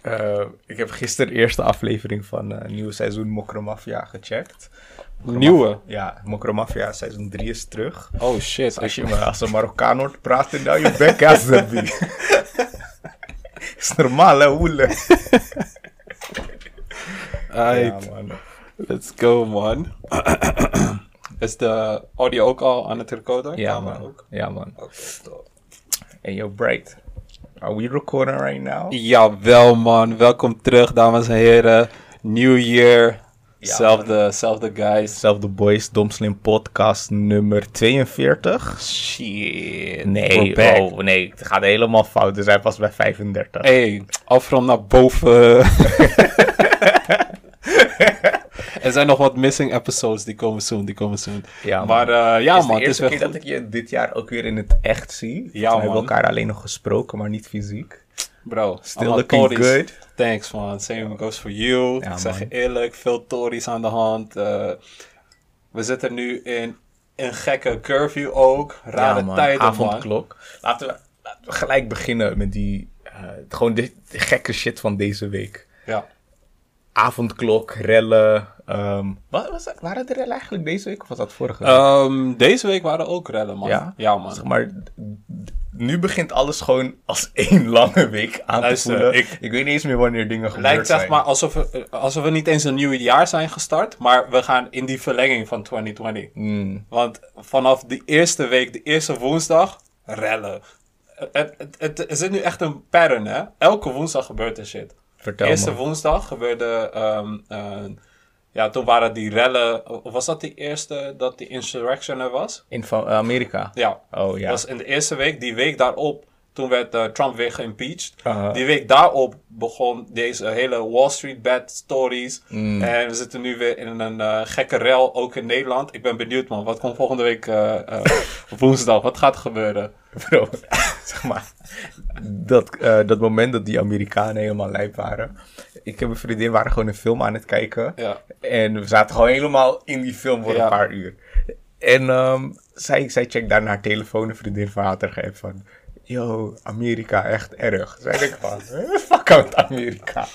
Eh, ik heb gisteren de eerste aflevering van uh, nieuwe seizoen Mokro Mafia gecheckt. Nieuwe? Ja, Mokro Mafia seizoen 3 is terug. Oh shit. als je me als een Marokkaan hoort praten, nou je bek Azabi. is normaal hè, hoele. ja, man. Let's go man. is de audio ook al aan het recorden? Ja man. Ook? Ja man. Oké, okay, Hey yo, Bright. Are we recording right now? Jawel, man. Welkom terug, dames en heren. New year. zelfde, zelfde guys. Zelfde boys. Domslim podcast nummer 42. Shit. Nee, oh, nee. Het gaat helemaal fout. We zijn pas bij 35. Hey, afrond naar boven. er zijn nog wat missing episodes, die komen soon, die komen soon. Ja, maar uh, ja, het is man. De eerste het is keer dat ik je dit jaar ook weer in het echt zie. Ja, we hebben elkaar alleen nog gesproken, maar niet fysiek. Bro, still looking good. Thanks man, same goes for you. ik zeg je eerlijk, veel Tories aan de hand. Uh, we zitten nu in een gekke curfew ook. Rare ja, man. tijden, Avondklok. Laten we, laten we gelijk beginnen met die, uh, gewoon de, de gekke shit van deze week. Ja avondklok, rellen. Um, wat, was dat, waren er rellen eigenlijk deze week of was dat vorige week? Um, deze week waren ook rellen, man. Ja, ja man. Zeg maar, nu begint alles gewoon als één lange week aan te voelen. Ik, ik, weet niet eens meer wanneer dingen gebeurd lijkt, zeg maar alsof we, alsof we niet eens een nieuw jaar zijn gestart, maar we gaan in die verlenging van 2020. Mm. Want vanaf de eerste week, de eerste woensdag, rellen. Het, het, het, er zit nu echt een pattern, hè? Elke woensdag gebeurt er shit. Vertel Eerste woensdag gebeurde. Um, uh, ja, toen waren die rellen. Of was dat die eerste dat die insurrection er was? In van Amerika? Ja. Oh ja. was in de eerste week. Die week daarop. Toen werd uh, Trump weer geïmpeached. Die week daarop begon deze hele Wall Street bad stories. Mm. En we zitten nu weer in een uh, gekke rel, ook in Nederland. Ik ben benieuwd, man. Wat komt volgende week uh, woensdag? Wat gaat er gebeuren? Bro, zeg maar. Dat, dat moment dat die Amerikanen helemaal lijp waren. Ik heb een vriendin, we waren gewoon een film aan het kijken. Ja. En we zaten gewoon helemaal in die film voor een paar uur. En um, zij, zij checkt daar naar haar telefoon. Een vriendin van haar had van yo, Amerika echt erg. Zei ik van, fuck out Amerika.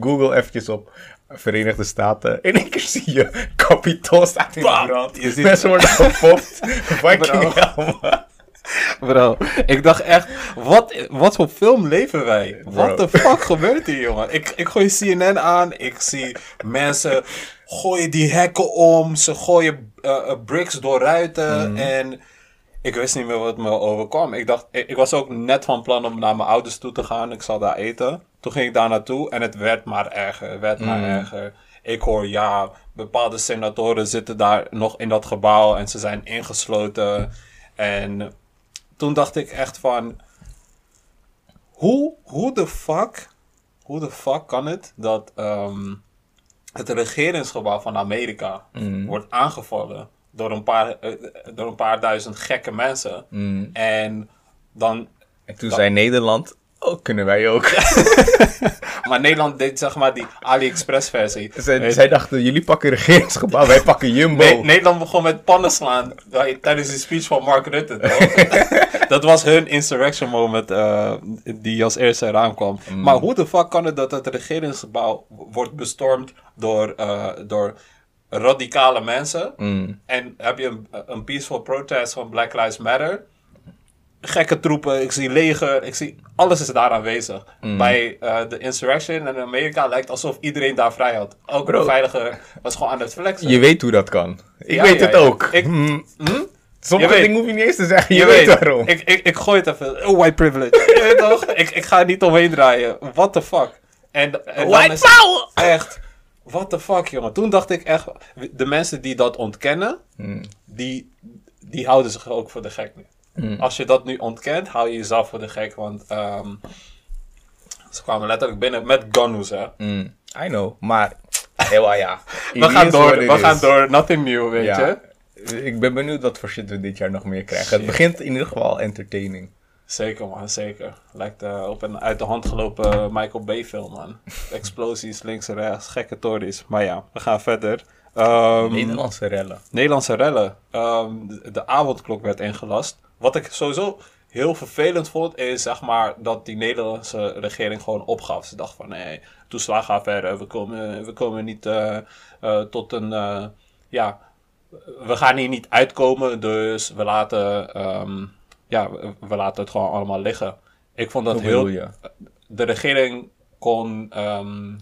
Google eventjes op Verenigde Staten. Één keer zie je Capitool staat in de brand. Mensen worden gepopt. Fucking hell, Bro, ik dacht echt, wat, wat voor film leven wij? Wat de fuck gebeurt hier, jongen? Ik, ik gooi CNN aan, ik zie mensen gooien die hekken om, ze gooien uh, bricks door ruiten en ik wist niet meer wat me overkwam. Ik dacht, ik, was ook net van plan om naar mijn ouders toe te gaan. Ik zal daar eten. Toen ging ik daar naartoe en het werd maar erger. Het werd maar mm. erger. Ik hoor, ja, bepaalde senatoren zitten daar nog in dat gebouw en ze zijn ingesloten. En toen dacht ik echt van, hoe, hoe de fuck, hoe de fuck kan het dat um, het regeringsgebouw van Amerika mm. wordt aangevallen? door een paar, uh, door een paar duizend gekke mensen. Mm. En dan... En toen zei Nederland, oh, kunnen wij ook. maar Nederland deed zeg maar die AliExpress versie. Zij, zij dachten, jullie pakken regeringsgebouw, wij pakken Jumbo. Nee, Nederland begon met pannen slaan tijdens die speech van Mark Rutte. dat was hun insurrection moment uh, die als eerste eraan kwam. Mm. Maar hoe de fuck kan het dat het regeringsgebouw wordt bestormd door, uh, door radicale mensen. Mm. En heb je een, een peaceful protest van Black Lives Matter. Gekke troepen, ik zie leger, ik zie alles is daar aanwezig. Mm. Bij uh, de insurrection in Amerika lijkt alsof iedereen daar vrij had. Ook de veiliger was gewoon aan het flexen. Je weet hoe dat kan. Ik ja, weet ja, het ja. ook. Ik, mm. hm? Sommige dingen hoef je niet eens te zeggen. Je, je weet, weet, waarom. Ik, ik, ik gooi het even. Oh, white privilege. je weet toch? Ik, ik ga er niet omheen draaien. What the fuck? En, en white power! Echt what the fuck, jongen. Toen dacht ik echt, de mensen die dat ontkennen, hmm. die, die houden zich ook voor de gek nu. Hmm. Als je dat nu ontkent, hou je jezelf voor de gek, want um, ze kwamen letterlijk binnen met gunnoes, hè. Hmm. I know, maar heel ja. we gaan door, we gaan door, nothing new, weet je. Ik ben benieuwd wat voor shit we dit jaar nog meer krijgen. Het begint in ieder geval entertaining. Zeker man, zeker. Lijkt uh, op een uit de hand gelopen Michael Bay film man. Explosies links en rechts, gekke tories. Maar ja, we gaan verder. Um, Nederlandse rellen. Nederlandse rellen. Um, de, de, avondklok werd ingelast. Wat ik sowieso heel vervelend vond, is zeg maar dat die Nederlandse regering gewoon opgaf. Ze dacht van nee, toeslagenaffaire, we komen, we komen niet uh, uh, tot een, ja, we gaan hier niet uitkomen, dus we laten, um, ja, we laten het gewoon allemaal liggen. Ik vond dat Hoe heel, je? de regering kon, um,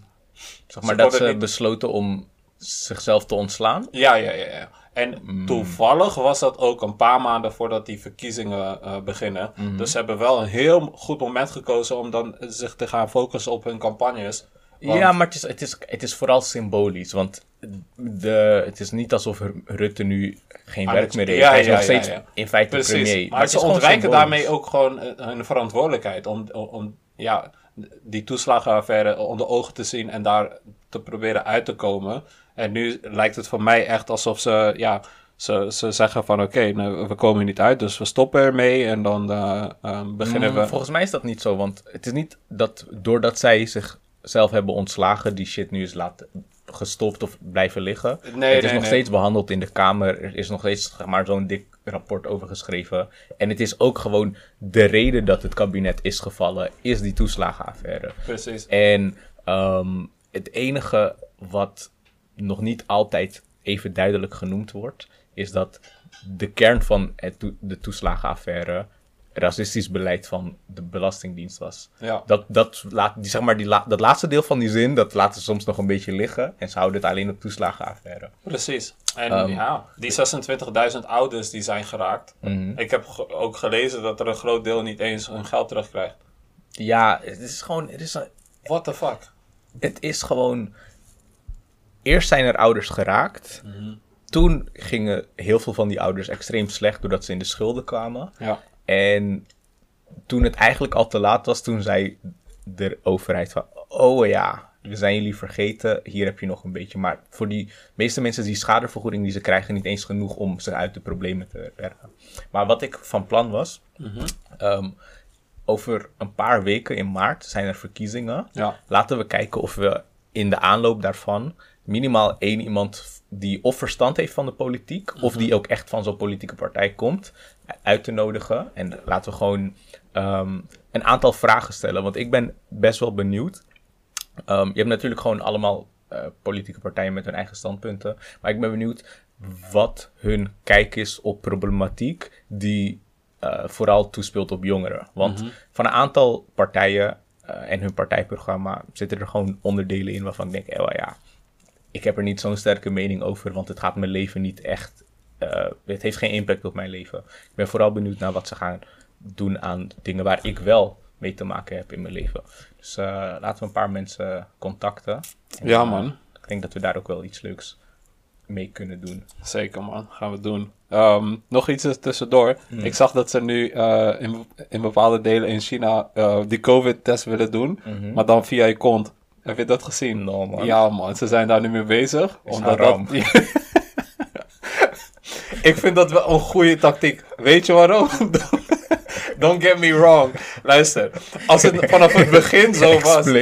Zeg maar Ze dat ze niet- besloten om zichzelf te ontslaan. Ja, ja, ja. ja. En Mm. toevallig was dat ook een paar maanden voordat die verkiezingen eh, beginnen. Mhm. Dus ze hebben wel een heel goed moment gekozen om dan zich te gaan focussen op hun campagnes. Want- Ja, maar het is, het, is, het is vooral symbolisch. Want de, het is niet alsof Rutte nu geen Ah, werk meer heeft. ja, Hij is ja, nog ja, steeds in feite Precies. premier. Maar, ze ontwijken symbolisch. daarmee ook gewoon eh, hun verantwoordelijkheid. Om, om, om, ja, die toeslagenaffaire onder ogen te zien en daar te proberen uit te komen. En nu lijkt het voor mij echt alsof ze, ja, ze, ze zeggen van oké, nou, we komen hier niet uit, dus we stoppen ermee. En dan eh, ehm, beginnen Mm, we... Volgens mij is dat niet zo, want het is niet dat doordat zij zichzelf hebben ontslagen, die shit nu is laten gestopt of blijven liggen. Nee, het is nee, nog nee. steeds behandeld in de Kamer. Er is nog steeds maar, zo'n dik rapport over geschreven. En het is ook gewoon de reden dat het kabinet is gevallen, is die toeslagenaffaire. Precies. En ehm, het enige wat nog niet altijd even duidelijk genoemd wordt, is dat de kern van het de toeslagenaffaire racistisch beleid van de Belastingdienst was. Ja. Dat, dat, laat, die, zeg maar, die la- dat laatste deel van die zin, dat laten ze soms nog een beetje liggen. En ze houden het alleen op toeslagenaffaire. Precies. En Ehm. ja, die 26.000 ouders die zijn geraakt. Mhm. Ik heb ge- ook gelezen dat er een groot deel niet eens hun geld terugkrijgt. Ja, het is gewoon... Het is, een- What the fuck? het is gewoon... Eerst zijn er ouders geraakt. Toen gingen heel veel van die ouders extreem slecht doordat ze in de schulden kwamen. Ja. En toen het eigenlijk al te laat was, toen zei de overheid van... Oh ja, we zijn jullie vergeten, hier heb je nog een beetje. Maar voor die meeste mensen is die schadevergoeding die ze krijgen niet eens genoeg om ze uit de problemen te werken. Maar wat ik van plan was... ehm, over een paar weken in maart zijn er verkiezingen. Ja. Laten we kijken of we in de aanloop daarvan minimaal één iemand die of verstand heeft van de politiek, of die ook echt van zo'n politieke partij komt, uit te nodigen. En laten we gewoon ehm, een aantal vragen stellen, want ik ben best wel benieuwd. Ehm, je hebt natuurlijk gewoon allemaal eh, politieke partijen met hun eigen standpunten, maar ik ben benieuwd wat hun kijk is op problematiek die eh, vooral toespeelt op jongeren. Want van een aantal partijen eh, en hun partijprogramma zitten er gewoon onderdelen in waarvan ik denk, wel ja, ik heb er niet zo'n sterke mening over, want het gaat mijn leven niet echt, eh, het heeft geen impact op mijn leven. Ik ben vooral benieuwd naar wat ze gaan doen aan dingen waar ik wel mee te maken heb in mijn leven. Dus eh, laten we een paar mensen contacten. En, Ja, eh, man. ik denk dat we daar ook wel iets leuks mee kunnen doen. Zeker man, gaan we doen. Ehm, nog iets tussendoor. Ik zag dat ze nu eh, in, in bepaalde delen in China eh, die COVID-test willen doen, maar dan via je kont. Heb je dat gezien? No, man. Ja man, ze zijn daar nu mee bezig. Is omdat haram. dat... Ik vind dat wel een goede tactiek. Weet je waarom? Don't get me wrong. Luister, als het vanaf het begin zo was...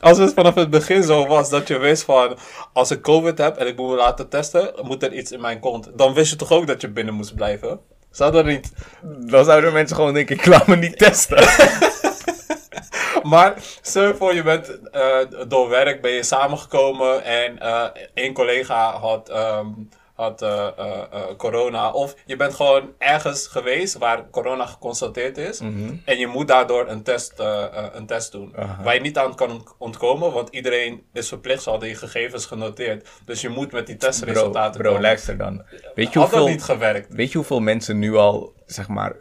Als het vanaf het begin zo was dat je wist van... Als ik COVID heb en ik moet me laten testen, moet er iets in mijn kont. Dan wist je toch ook dat je binnen moest blijven? Zou dat niet... Dan zouden mensen gewoon denken, ik laat me niet testen. Maar stel je voor, je bent eh, door werk ben je samengekomen en eh één collega had, ehm, had eh, eh, eh, corona. Of je bent gewoon ergens geweest waar corona geconstateerd is. En je moet daardoor een test, een test doen. Waar je niet aan kan ontkomen, want iedereen is verplicht, ze hadden je gegevens genoteerd. Dus je moet met die Bro, testresultaten bro komen. luister dan. Weet je, hoeveel, niet gewerkt? weet je hoeveel mensen nu al, zeg maar,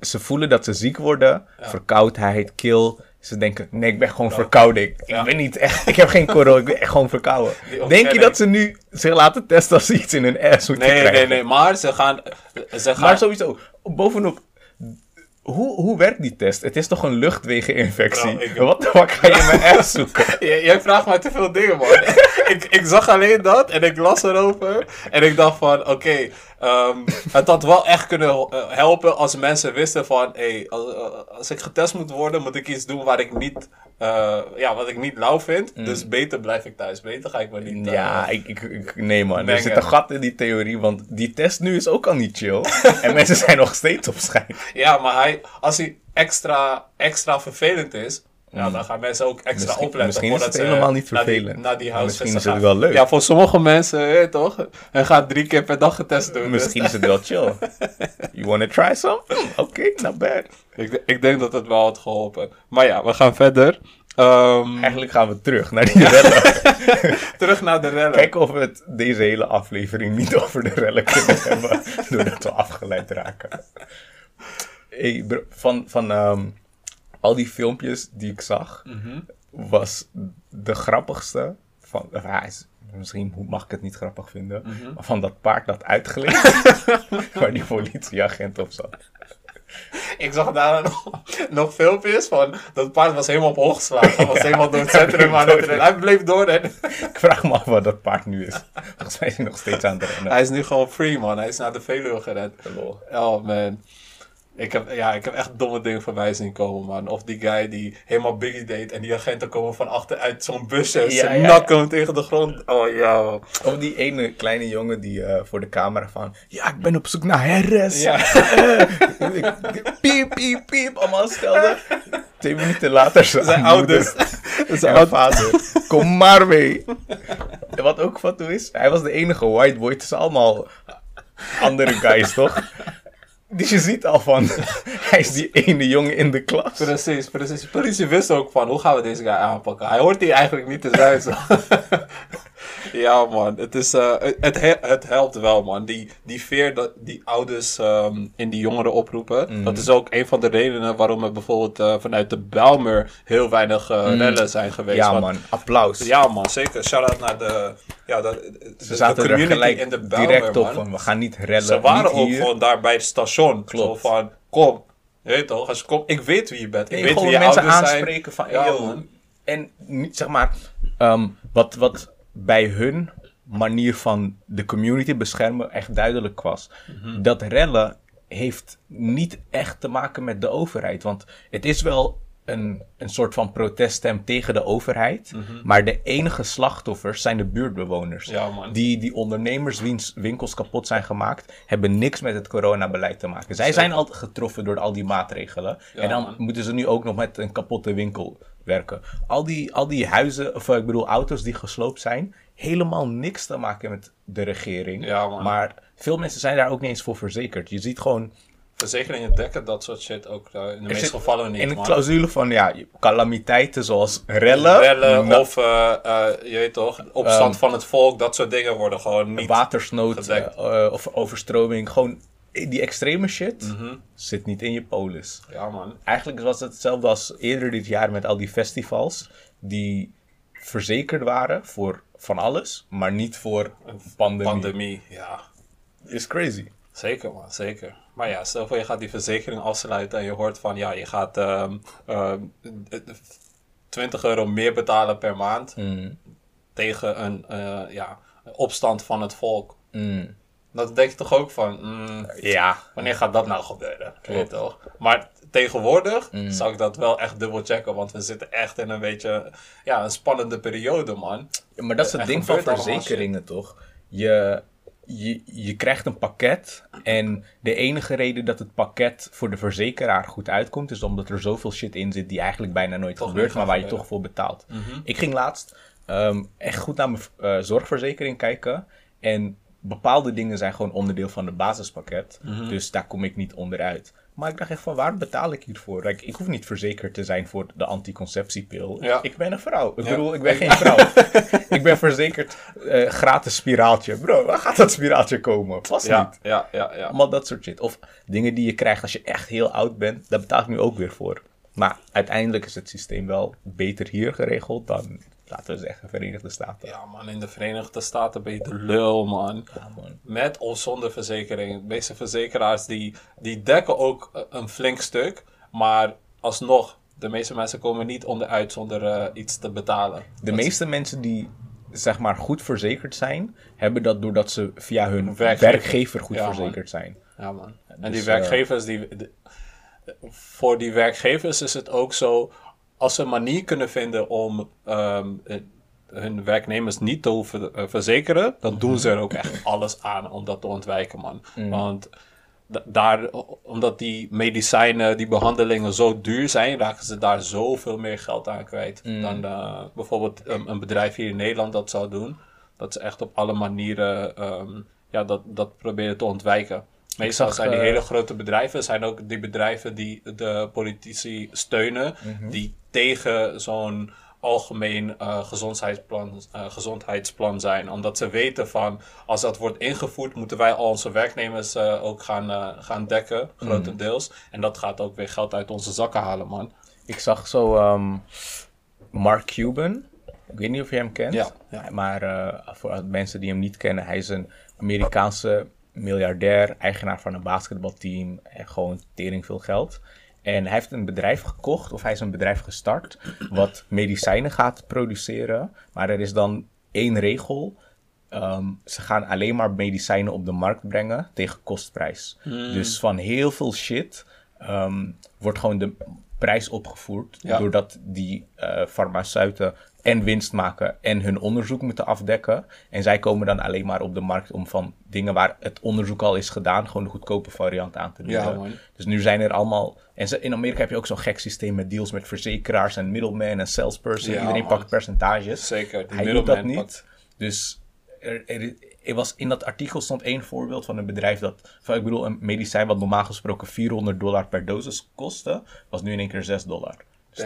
ze voelen dat ze ziek worden, verkoudheid, keel. Ze denken, nee, ik ben gewoon verkouden. Ik, ben niet echt, ik heb geen corona, ik ben echt gewoon verkouden. Denk je dat ze nu zich laten testen als ze iets in hun ass moeten Nee, krijgen? nee, nee. Maar ze gaan... Ze gaan Maar sowieso, bovenop, hoe, hoe werkt die test? Het is toch een luchtwegeninfectie? Ik- Wat de fuck ga je in mijn ass zoeken? J- jij vraagt mij te veel dingen, man. ik, ik zag alleen dat en ik las erover. En ik dacht van, oké, Ehm, het had wel echt kunnen eh, helpen als mensen wisten van... Hey, als, eh, als ik getest moet worden, moet ik iets doen waar ik niet... eh, ja, wat ik niet lauw vind. Dus beter blijf ik thuis. Beter ga ik me niet... eh, Ja, ik, ik, ik- nee man, er zit een gat in die theorie, want die test nu is ook al niet chill. en mensen zijn nog steeds op schijn. Ja, maar hij, als hij extra, extra vervelend is, ja, dan gaan mensen ook extra. Misschien- opletten. misschien is het ze helemaal niet naar die- vervelend. Naar die, Maar misschien is het gaan. wel leuk. Ja, voor sommige mensen, je toch? Hij gaat drie keer per dag getest doen. dus- Misschien is het wel chill. You wanna try some? Hmm, Oké, not bad. ik, ik denk dat het wel had geholpen. Maar ja, we gaan verder. Ehm, Eigenlijk gaan we terug naar die rellen. terug naar de rellen. Kijken of we het deze hele aflevering niet over de rellen kunnen hebben. Doordat we afgeleid raken. Hey, bro, van van ehm, al die filmpjes die ik zag, was de grappigste van. of hij is- misschien mag ik het niet grappig vinden. Maar van dat paard dat uitgleed. waar die politieagent op zat. Ik zag daar nog, nog filmpjes van. Dat paard was helemaal op hol geslagen. Hij was helemaal door het centrum aan het rennen. Hij bleef doorrennen. Ik vraag me af wat dat paard nu is. Volgens mij is hij nog steeds aan het rennen. Hij is nu gewoon free, man. Hij is naar de Veluwe gerend. Lol. Oh man. Ik heb, ja, ik heb echt domme dingen voorbij zien komen, man. Of die guy die helemaal Biggie deed en die agenten komen van achteruit zo'n busje. Ja, Zijn ja, nak ja. komt tegen de grond. Oh ja. man. Of die ene kleine jongen die eh, voor de camera van... Ja, ik ben op zoek naar herres. Ja. piep, piep, piep. Allemaal stelde. Twee minuten later zijn, Zijn ouders. en zijn vader. Kom maar mee. En wat ook wat is, hij was de enige white boy tussen allemaal andere guys, toch? Dus je ziet al van, hij is die ene jongen in de klas. Precies, precies. De politie wist ook van, hoe gaan we deze guy aanpakken? Hij hoort hier eigenlijk niet te zijn, zo. ja, man. Het, is, eh, het, het, he- het helpt wel, man. Die, die veer dat die ouders ehm, in die jongeren oproepen. Mhm. Dat is ook een van de redenen waarom er bijvoorbeeld eh, vanuit de Bijlmer heel weinig eh, rellen zijn geweest. Mhm. Ja Want- man, applaus. Ja, man, zeker. Shout-out naar de, ja, de, de, Ze de zaten er community gelijk in de Bijlmer, direct op man. van, we gaan niet rellen, Ze waren ook hier. gewoon daar bij het station. Klopt. Zo van, kom. Je weet toch, als je komt, ik weet wie je bent. Ik Nee, weet wie je mensen aanspreken van, Ja, man. En niet, zeg maar, ehm, wat, wat bij hun manier van de community beschermen echt duidelijk was. Mhm. Dat rellen heeft niet echt te maken met de overheid. Want het is wel een, een soort van proteststem tegen de overheid. Mhm. Maar de enige slachtoffers zijn de buurtbewoners. Ja. Die, die ondernemers wiens winkels kapot zijn gemaakt, hebben niks met het coronabeleid te maken. Zij zijn al getroffen door al die maatregelen. Ja, en dan man. moeten ze nu ook nog met een kapotte winkel werken. Al die, al die huizen, of eh, ik bedoel auto's die gesloopt zijn, helemaal niks te maken met de regering. Ja. Maar veel mensen zijn daar ook niet eens voor verzekerd. Je ziet gewoon Verzekeringen dekken dat soort shit ook eh, in de meeste gevallen niet, in man. clausule van ja, calamiteiten zoals rellen, Rellen na- of, eh, eh, je weet toch, opstand Ehm, van het volk, dat soort dingen worden gewoon niet... watersnood of overstroming. Gewoon die extreme shit Mhm. zit niet in je polis. Ja, man. Eigenlijk was het hetzelfde als eerder dit jaar met al die festivals. Die verzekerd waren voor van alles, maar niet voor een pandemie. Pandemie, ja. Is crazy. Zeker, man, zeker. Maar ja, stel voor je gaat die verzekering afsluiten en je hoort van, ja, je gaat ehm, ehm, eh, 20 euro meer betalen per maand Mm, tegen een eh, ja, opstand van het volk. mm. Dan denk je toch ook van, mm, Ja, wanneer gaat dat nou gebeuren? Weet toch? Maar tegenwoordig Mm. zou ik dat wel echt dubbel checken, want we zitten echt in een beetje, ja, een spannende periode, man. maar dat is het ding van verzekeringen toch? Je, je, je krijgt een pakket en de enige reden dat het pakket voor de verzekeraar goed uitkomt, is omdat er zoveel shit in zit die eigenlijk bijna nooit Toch gebeurt, maar waar je toch voor betaalt. Mhm. Ik ging laatst ehm, echt goed naar mijn eh, zorgverzekering kijken. En bepaalde dingen zijn gewoon onderdeel van het basispakket. Mhm. Dus daar kom ik niet onderuit. Maar ik dacht echt van, waar betaal ik hiervoor? Like, ik hoef niet verzekerd te zijn voor de anticonceptiepil. Ja. Ik ben een vrouw. Ik Ja. bedoel, ik ben geen vrouw. ik ben verzekerd eh, gratis spiraaltje. Bro, waar gaat dat spiraaltje komen? Ja, niet. ja, ja, ja. Allemaal dat soort shit. Of dingen die je krijgt als je echt heel oud bent. Daar betaal ik nu ook weer voor. Maar uiteindelijk is het systeem wel beter hier geregeld dan, laten we zeggen, Verenigde Staten. Ja, man, in de Verenigde Staten ben je de lul, man. Ja, man. Met of zonder verzekering. De meeste verzekeraars die, die dekken ook eh, een flink stuk. Maar alsnog, de meeste mensen komen niet onderuit zonder eh, iets te betalen. De meeste mensen die zeg maar goed verzekerd zijn, hebben dat doordat ze via hun werkgever, goed verzekerd zijn. Ja, man. En die dus, werkgevers, die, voor die werkgevers is het ook zo, als ze een manier kunnen vinden om ehm, hun werknemers niet te eh, verzekeren, dan doen ze er ook echt alles aan om dat te ontwijken, man. Mm. Want daar, omdat die medicijnen, die behandelingen zo duur zijn, raken ze daar zoveel meer geld aan kwijt mm. dan uh, bijvoorbeeld een, een, bedrijf hier in Nederland dat zou doen. Dat ze echt op alle manieren um, ja, dat, dat proberen te ontwijken. Meestal zijn die eh, hele grote bedrijven, zijn ook die bedrijven die de politici steunen, mhm. die tegen zo'n algemeen uh, gezondheidsplan, uh, gezondheidsplan zijn. Omdat ze weten van als dat wordt ingevoerd, moeten wij al onze werknemers uh, ook gaan, gaan dekken, mhm. grotendeels. En dat gaat ook weer geld uit onze zakken halen, man. Ik zag zo um, Mark Cuban. Ik weet niet of je hem kent. Ja, ja. Maar voor mensen die hem niet kennen, hij is een Amerikaanse miljardair, eigenaar van een basketbalteam en gewoon tering veel geld. En hij heeft een bedrijf gekocht, of hij is een bedrijf gestart, wat medicijnen gaat produceren. Maar er is dan één regel. Ehm, ze gaan alleen maar medicijnen op de markt brengen tegen kostprijs. Hmm. Dus van heel veel shit ehm, wordt gewoon de prijs opgevoerd. Doordat die uh, farmaceuten en winst maken en hun onderzoek moeten afdekken. En zij komen dan alleen maar op de markt om van dingen waar het onderzoek al is gedaan, gewoon de goedkope variant aan te bieden. dus nu zijn er allemaal. En in Amerika heb je ook zo'n gek systeem met deals met verzekeraars en middlemen en salesperson. Iedereen pakt percentages. Zeker. Hij doet dat niet. Dus er, er, was, in dat artikel stond één voorbeeld van een bedrijf dat, van, ik bedoel, een medicijn wat normaal gesproken 400 dollar per dosis kostte, was nu in één keer 6 dollar.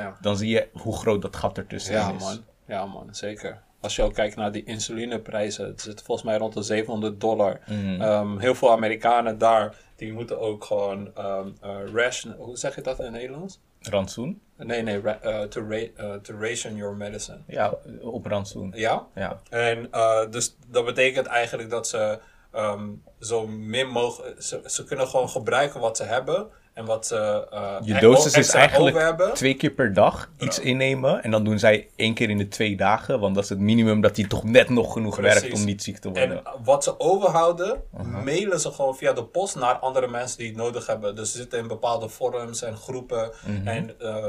Dus dan zie je hoe groot dat gat ertussen ja, is. Man. Ja, man, zeker. Als je ook kijkt naar die insulineprijzen, het zit volgens mij rond de 700 dollar. Mm. Ehm, heel veel Amerikanen daar, die moeten ook gewoon um, uh, ration, hoe zeg je dat in het Nederlands? Rantsoen? Nee, nee, uh, to, ra uh, to ration your medicine. Ja, op rantsoen. Ja? Ja. En dus dat betekent eigenlijk dat ze um, zo min mogelijk, ze, ze kunnen gewoon gebruiken wat ze hebben. En wat ze uh, Je dosis is eigenlijk twee keer per dag iets innemen. En dan doen zij één keer in de twee dagen. Want dat is het minimum dat hij toch net nog genoeg werkt om niet ziek te worden. En wat ze overhouden, mailen ze gewoon via de post naar andere mensen die het nodig hebben. Dus ze zitten in bepaalde forums en groepen. Mhm. En uh,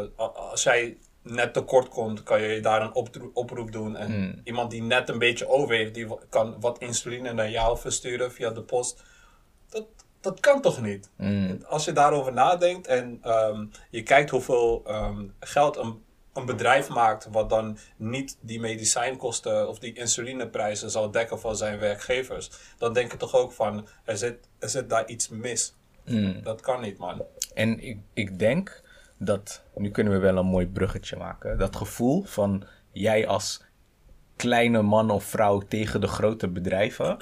als jij net tekort komt, kan je daar een oproep doen. En mhm. iemand die net een beetje over heeft, die kan wat insuline naar jou versturen via de post. Dat, dat kan toch niet? Mm. Als je daarover nadenkt en um, je kijkt hoeveel um, geld een, een bedrijf maakt, wat dan niet die medicijnkosten of die insulineprijzen zal dekken voor zijn werkgevers, dan denk je toch ook van er zit, er zit daar iets mis. Mm. Dat kan niet, man. En ik, ik denk dat, nu kunnen we wel een mooi bruggetje maken, dat gevoel van jij als kleine man of vrouw tegen de grote bedrijven,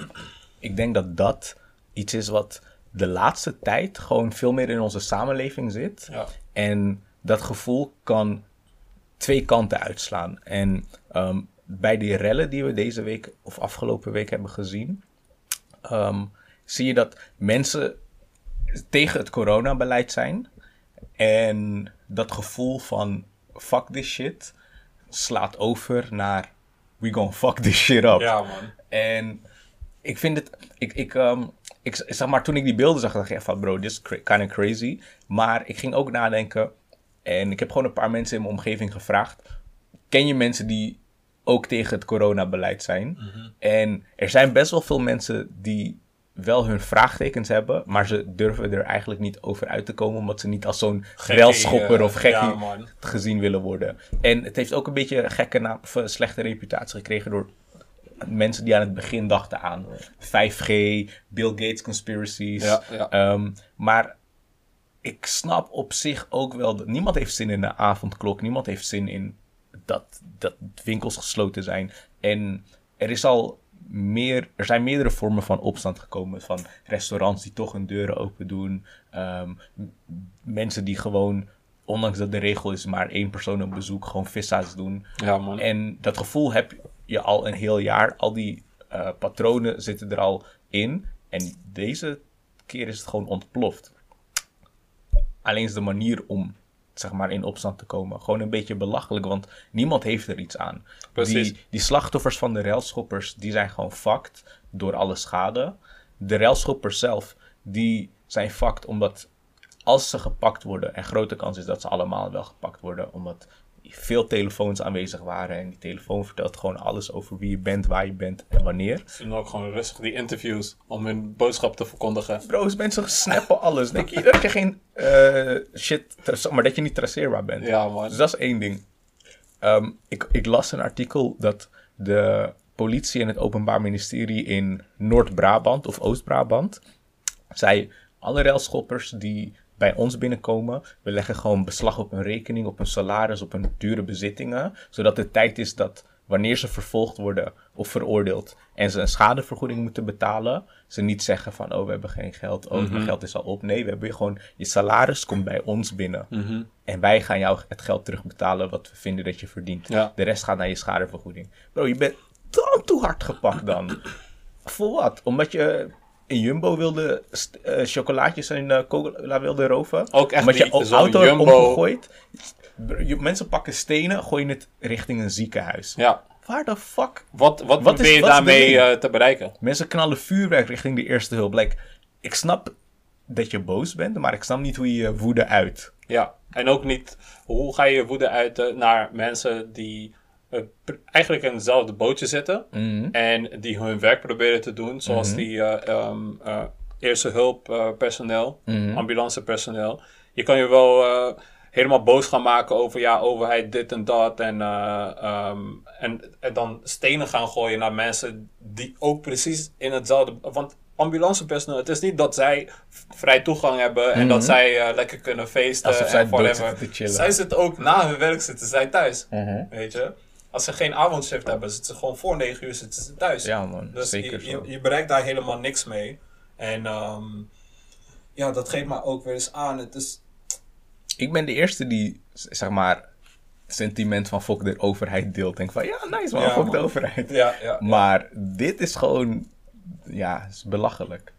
ik denk dat dat iets is wat de laatste tijd gewoon veel meer in onze samenleving zit. Ja. En dat gevoel kan twee kanten uitslaan. En ehm, bij die rellen die we deze week of afgelopen week hebben gezien, ehm, zie je dat mensen tegen het coronabeleid zijn. En dat gevoel van fuck this shit slaat over naar we gonna fuck this shit up. Ja, man. En ik vind het, ik, ik, um, ik, zeg maar, toen ik die beelden zag, dacht ik echt van, bro, this is kind of crazy. Maar ik ging ook nadenken, en ik heb gewoon een paar mensen in mijn omgeving gevraagd. Ken je mensen die ook tegen het coronabeleid zijn? Mhm. En er zijn best wel veel mensen die wel hun vraagtekens hebben, maar ze durven er eigenlijk niet over uit te komen, omdat ze niet als zo'n grelschopper uh, of gekkie gezien willen worden. En het heeft ook een beetje een gekke naam, slechte reputatie gekregen door mensen die aan het begin dachten aan 5G, Bill Gates conspiracies. Ja, ja. Ehm, maar ik snap op zich ook wel dat niemand heeft zin in de avondklok. Niemand heeft zin in dat, dat winkels gesloten zijn. En er is al meer, er zijn meerdere vormen van opstand gekomen. Van restaurants die toch hun deuren open doen. Ehm, mensen die gewoon, ondanks dat de regel is maar één persoon op bezoek, gewoon vissa's doen. Ja, man. En dat gevoel heb je al een heel jaar. Al die uh, patronen zitten er al in. En deze keer is het gewoon ontploft. Alleen is de manier om zeg maar, in opstand te komen. Gewoon een beetje belachelijk, want niemand heeft er iets aan. Precies. Die, die slachtoffers van de railschoppers, die zijn gewoon fucked door alle schade. De railschoppers zelf, die zijn fucked omdat als ze gepakt worden, en grote kans is dat ze allemaal wel gepakt worden, omdat veel telefoons aanwezig waren. En die telefoon vertelt gewoon alles over wie je bent, waar je bent en wanneer. Ze doen ook gewoon rustig die interviews om hun boodschap te verkondigen. Bro's, mensen snappen alles. Denk je dat je geen eh, shit, maar dat je niet traceerbaar bent. Ja, man. Dus dat is één ding. Ehm, ik, ik las een artikel dat de politie en het Openbaar Ministerie in Noord-Brabant of Oost-Brabant zei: alle railschoppers die bij ons binnenkomen, we leggen gewoon beslag op hun rekening, op hun salaris, op hun dure bezittingen, zodat het tijd is dat wanneer ze vervolgd worden of veroordeeld en ze een schadevergoeding moeten betalen, ze niet zeggen van oh we hebben geen geld, oh Mhm. mijn geld is al op. Nee, we hebben je gewoon je salaris komt bij ons binnen. Mhm. En wij gaan jou het geld terugbetalen wat we vinden dat je verdient. Ja. De rest gaat naar je schadevergoeding. Bro, je bent dan te hard gepakt dan. Voor wat? Omdat je een Jumbo wilde eh, chocolaatjes en eh, cola wilde roven? Ook echt Omdat je auto Jumbo- omgegooid? Mensen pakken stenen, gooien het richting een ziekenhuis. Ja. Waar de fuck? Wat, wat, Wat is- probeer je daarmee eh, te bereiken? Mensen knallen vuurwerk richting de eerste hulp. Like, ik snap dat je boos bent, maar ik snap niet hoe je je woede uit. Ja, en ook niet hoe ga je je woede uiten naar mensen die eigenlijk in hetzelfde bootje zitten en die hun werk proberen te doen, zoals die eh, ehm, eh, eerste hulp eh, personeel, ambulancepersoneel. Je kan je wel eh, helemaal boos gaan maken over ja, overheid dit en dat en, eh, ehm, en, en dan stenen gaan gooien naar mensen die ook precies in hetzelfde, want ambulancepersoneel, het is niet dat zij vrij toegang hebben en dat zij eh, lekker kunnen feesten Alsof zij en dood whatever. zitten. Zij zitten ook na hun werk zitten zij thuis, weet je. Als ze geen avondshift hebben, zitten ze gewoon voor 9 uur zitten ze thuis. Ja man, Dus zeker je, je, je bereikt daar helemaal niks mee. En ehm, ja, dat geeft me ook weer eens aan. Het is, Ik ben de eerste die, zeg maar, sentiment van fuck de overheid deelt. Denk van, ja, nice man, Ja, fuck de overheid. ja, ja. Maar dit is gewoon, ja, is belachelijk.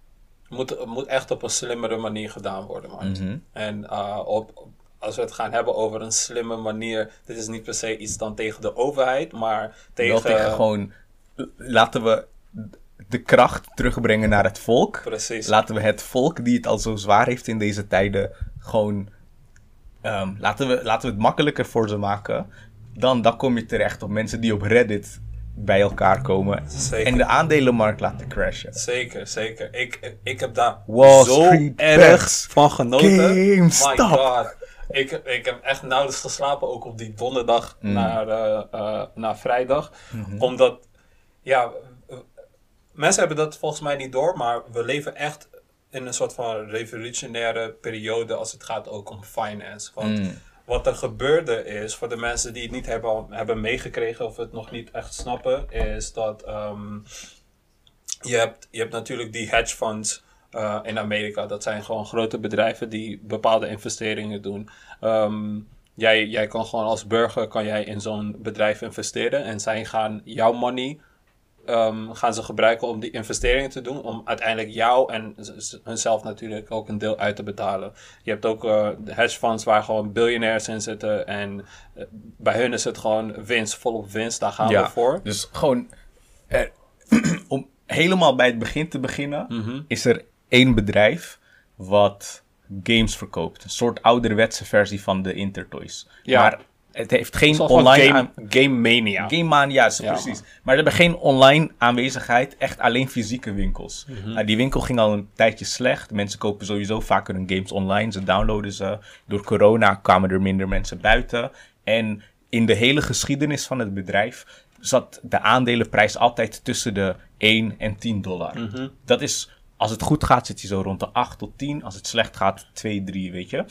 moet, moet echt op een slimmere manier gedaan worden, man. Mhm. En eh, op- als we het gaan hebben over een slimme manier, dit is niet per se iets dan tegen de overheid, maar tegen, Wel tegen gewoon, laten we de kracht terugbrengen naar het volk. Precies. Laten we het volk die het al zo zwaar heeft in deze tijden, gewoon, ehm, laten, we, laten we het makkelijker voor ze maken. Dan, dan kom je terecht op mensen die op Reddit bij elkaar komen. Zeker. En de aandelenmarkt laten crashen. Zeker, zeker. Ik, ik heb daar Wall zo Street erg van genoten. GameStop. My god. Ik, ik heb echt nauwelijks geslapen, ook op die donderdag Mm. naar, eh, eh, naar vrijdag. Mhm. Omdat, ja, mensen hebben dat volgens mij niet door, maar we leven echt in een soort van revolutionaire periode als het gaat ook om finance. Want Mm. wat er gebeurde is, voor de mensen die het niet hebben, hebben meegekregen of het nog niet echt snappen, is dat ehm, je, hebt, je hebt natuurlijk die hedge funds eh, in Amerika. Dat zijn gewoon grote bedrijven die bepaalde investeringen doen. Ehm, jij, jij kan gewoon als burger kan jij in zo'n bedrijf investeren en zij gaan jouw money ehm, gaan ze gebruiken om die investeringen te doen. Om uiteindelijk jou en hunzelf natuurlijk ook een deel uit te betalen. Je hebt ook eh, de hedge funds waar gewoon biljonairs in zitten. En eh, bij hun is het gewoon winst, volop winst. Daar gaan we voor. Dus gewoon, er- om helemaal bij het begin te beginnen, Mhm. is er één bedrijf wat games verkoopt. Een soort ouderwetse versie van de Intertoys. Ja. Maar het heeft geen online... game, aan- game Mania. Game Mania, ja, Ja, precies. Maar ze hebben geen online aanwezigheid, echt alleen fysieke winkels. Mhm. Nou, die winkel ging al een tijdje slecht. Mensen kopen sowieso vaker hun games online. Ze downloaden ze. Door corona kwamen er minder mensen buiten. En in de hele geschiedenis van het bedrijf zat de aandelenprijs altijd tussen de 1 en 10 dollar. Mhm. Dat is, als het goed gaat, zit hij zo rond de 8 tot 10. Als het slecht gaat, 2, 3, weet je.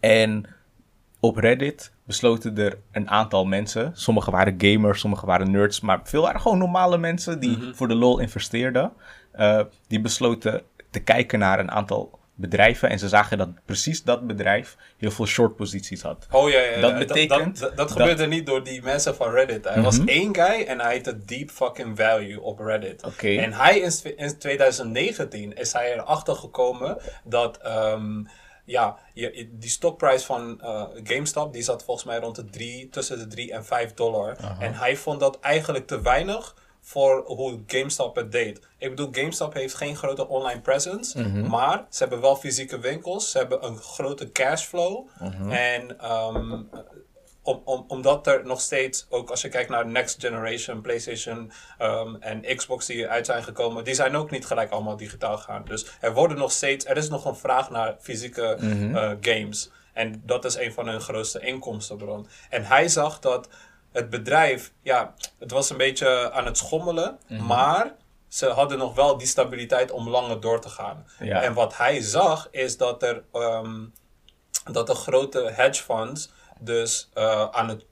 En op Reddit besloten er een aantal mensen. Sommigen waren gamers, sommigen waren nerds, maar veel waren gewoon normale mensen die voor de lol investeerden. eh, die besloten te kijken naar een aantal bedrijven en ze zagen dat precies dat bedrijf heel veel short posities had. Oh ja, ja, Dat betekent Dat, dat, dat dat- gebeurde niet door die mensen van Reddit. Er was één guy en hij heette Deep Fucking Value op Reddit. Oké. En hij is in 2019 is hij erachter gekomen dat ehm, ja, je, die stockprijs van uh, GameStop, die zat volgens mij rond de 3, tussen de 3 en 5 dollar. En hij vond dat eigenlijk te weinig voor hoe GameStop het deed. Ik bedoel, GameStop heeft geen grote online presence, Mhm. maar ze hebben wel fysieke winkels, ze hebben een grote cashflow. Mhm. En ehm, om, om, omdat er nog steeds, ook als je kijkt naar next generation, PlayStation ehm, en Xbox die uit zijn gekomen, die zijn ook niet gelijk allemaal digitaal gegaan. Dus er worden nog steeds, er is nog een vraag naar fysieke Mhm. eh, games. En dat is een van hun grootste inkomstenbron. En hij zag dat het bedrijf, ja, het was een beetje aan het schommelen, Mhm. maar ze hadden nog wel die stabiliteit om langer door te gaan. Ja. En wat hij zag is dat er ehm, dat de grote hedge funds dus eh, aan het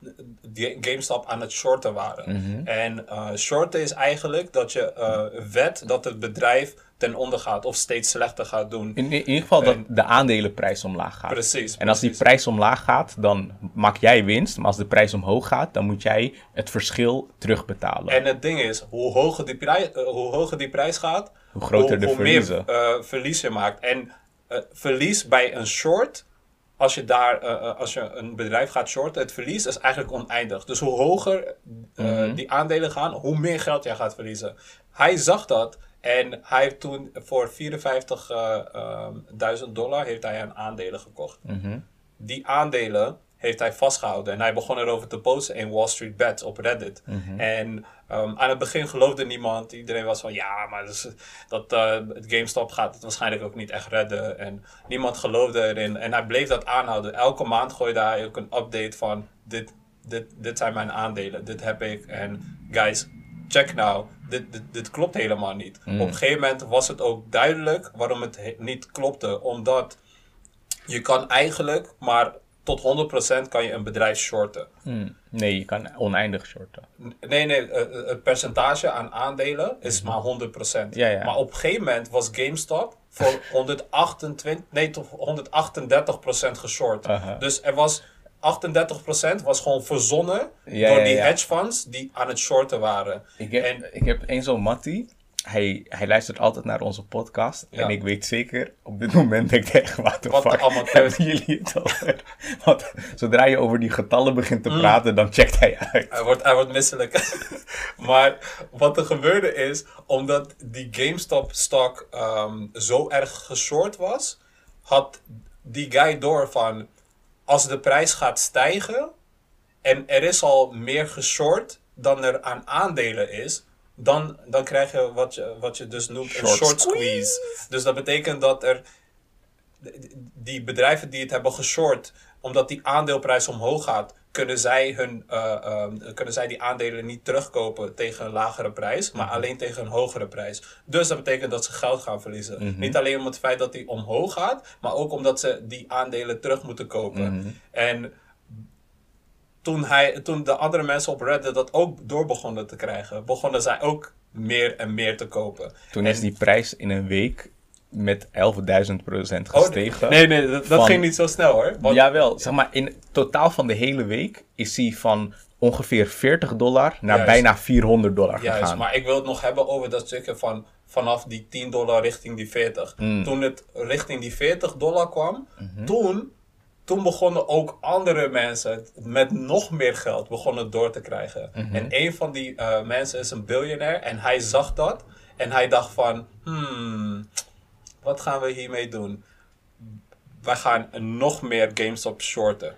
die GameStop aan het shorten waren. Mhm. En eh, shorten is eigenlijk dat je eh wet dat het bedrijf ten onder gaat of steeds slechter gaat doen. In, in ieder geval dat de aandelenprijs omlaag gaat. Precies. En als die prijs omlaag gaat, dan maak jij winst. Maar als de prijs omhoog gaat, dan moet jij het verschil terugbetalen. En het ding is, hoe hoger die, prijs, eh, hoe hoger die prijs gaat, Hoe groter de hoe verliezen. meer eh, verlies je maakt. En eh, verlies bij een short, als je, daar, als je een bedrijf gaat shorten, het verlies is eigenlijk oneindig. Dus hoe hoger Mhm. die aandelen gaan, hoe meer geld jij gaat verliezen. Hij zag dat en hij heeft toen voor 54.000 dollar heeft hij aan aandelen gekocht. Mhm. Die aandelen heeft hij vastgehouden. En hij begon erover te posten in Wall Street Bets op Reddit. En ehm, aan het begin geloofde niemand. Iedereen was van ja, maar dus, dat, eh, het GameStop gaat het waarschijnlijk ook niet echt redden. En niemand geloofde erin. En hij bleef dat aanhouden. Elke maand gooide hij ook een update van dit, dit, dit zijn mijn aandelen. Dit heb ik. En guys, check nou. Dit, dit, dit klopt helemaal niet. Op een gegeven moment was het ook duidelijk waarom het he- niet klopte. Omdat je kan eigenlijk maar tot 100% kan je een bedrijf shorten. Hmm. Nee, je kan oneindig shorten. Nee, nee, eh, eh, het percentage aan aandelen is maar 100%. Ja, ja. Maar op een gegeven moment was GameStop voor 128, nee, tot 138% geshort. Dus er was 38% was gewoon verzonnen Ja, door ja, die hedge funds die aan het shorten waren. Ik heb, En- ik heb één zo'n mattie. Hij, hij luistert altijd naar onze podcast. En ik weet zeker, op dit moment denk ik echt, wat de Wat fuck hebben jullie het over? Want zodra je over die getallen begint te Mm. praten, dan checkt hij uit. Hij wordt, hij wordt misselijk. maar wat er gebeurde is, omdat die GameStop-stock ehm, zo erg geshort was, had die guy door van, als de prijs gaat stijgen en er is al meer geshort dan er aan aandelen is, dan, dan krijg je wat, je wat je dus noemt een Short short squeeze. Dus dat betekent dat er die bedrijven die het hebben geshort, omdat die aandeelprijs omhoog gaat, kunnen zij, hun, eh, ehm, kunnen zij die aandelen niet terugkopen tegen een lagere prijs, maar alleen tegen een hogere prijs. Dus dat betekent dat ze geld gaan verliezen. Niet alleen om het feit dat die omhoog gaat, maar ook omdat ze die aandelen terug moeten kopen. En toen, hij, toen de andere mensen op Reddit dat ook door begonnen te krijgen, begonnen zij ook meer en meer te kopen. Toen En- is die prijs in een week met 11.000 procent Oh, gestegen. nee, nee, dat, dat Van- ging niet zo snel hoor. Want- Jawel, zeg maar in totaal van de hele week is hij van ongeveer 40 dollar naar Juist. bijna 400 dollar Juist, gegaan. maar ik wil het nog hebben over dat stukje van vanaf die 10 dollar richting die 40. Mm. Toen het richting die 40 dollar kwam, Mhm. toen, toen begonnen ook andere mensen met nog meer geld begonnen door te krijgen. Mhm. En een van die eh, mensen is een biljonair en hij zag dat en hij dacht van, hmm, wat gaan we hiermee doen? Wij gaan nog meer GameStop shorten.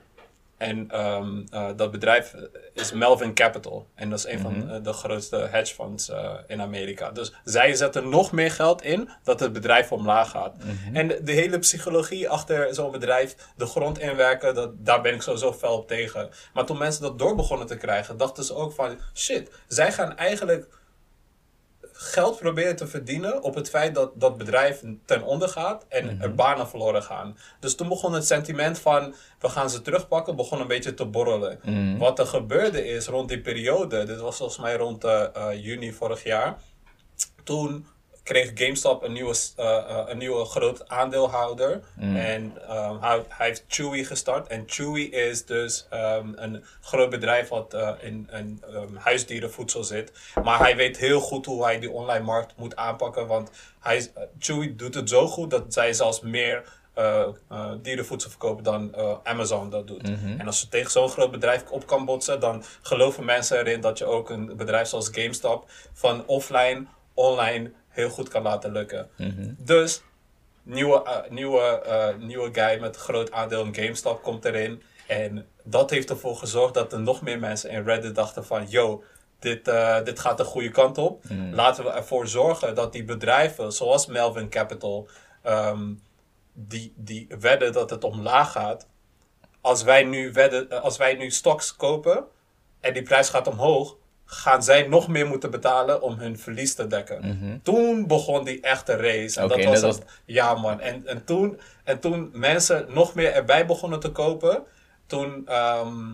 En ehm, eh, dat bedrijf is Melvin Capital. En dat is een van eh, de grootste hedge funds eh, in Amerika. Dus zij zetten nog meer geld in dat het bedrijf omlaag gaat. En de, de hele psychologie achter zo'n bedrijf, de grond inwerken, dat, daar ben ik sowieso fel op tegen. Maar toen mensen dat door begonnen te krijgen, dachten ze ook van... Shit, zij gaan eigenlijk geld proberen te verdienen op het feit dat dat bedrijf ten onder gaat en er banen verloren gaan. Dus toen begon het sentiment van we gaan ze terugpakken, begon een beetje te borrelen. Wat er gebeurde is rond die periode, dit was volgens mij rond eh, eh, juni vorig jaar, toen kreeg GameStop een nieuwe, eh, een nieuwe groot aandeelhouder. En ehm, hij, hij heeft Chewy gestart. En Chewy is dus ehm, een groot bedrijf wat eh, in, in ehm, huisdierenvoedsel zit. Maar hij weet heel goed hoe hij die online markt moet aanpakken. Want hij, Chewy doet het zo goed dat zij zelfs meer uh, uh, dierenvoedsel verkopen dan uh, Amazon dat doet. En als je tegen zo'n groot bedrijf op kan botsen, dan geloven mensen erin dat je ook een bedrijf zoals GameStop van offline, online heel goed kan laten lukken. Dus nieuwe, nieuwe, nieuwe guy met groot aandeel in GameStop komt erin. En dat heeft ervoor gezorgd dat er nog meer mensen in Reddit dachten van... Yo, dit, dit gaat de goede kant op. Laten we ervoor zorgen dat die bedrijven zoals Melvin Capital... Um, die, die wedden dat het omlaag gaat. Als wij nu, wedden, eh, als wij nu stocks kopen en die prijs gaat omhoog, gaan zij nog meer moeten betalen om hun verlies te dekken. Mhm. Toen begon die echte race. En dat was dat het- Ja, man. En, en, toen, en toen mensen nog meer erbij begonnen te kopen, toen ehm,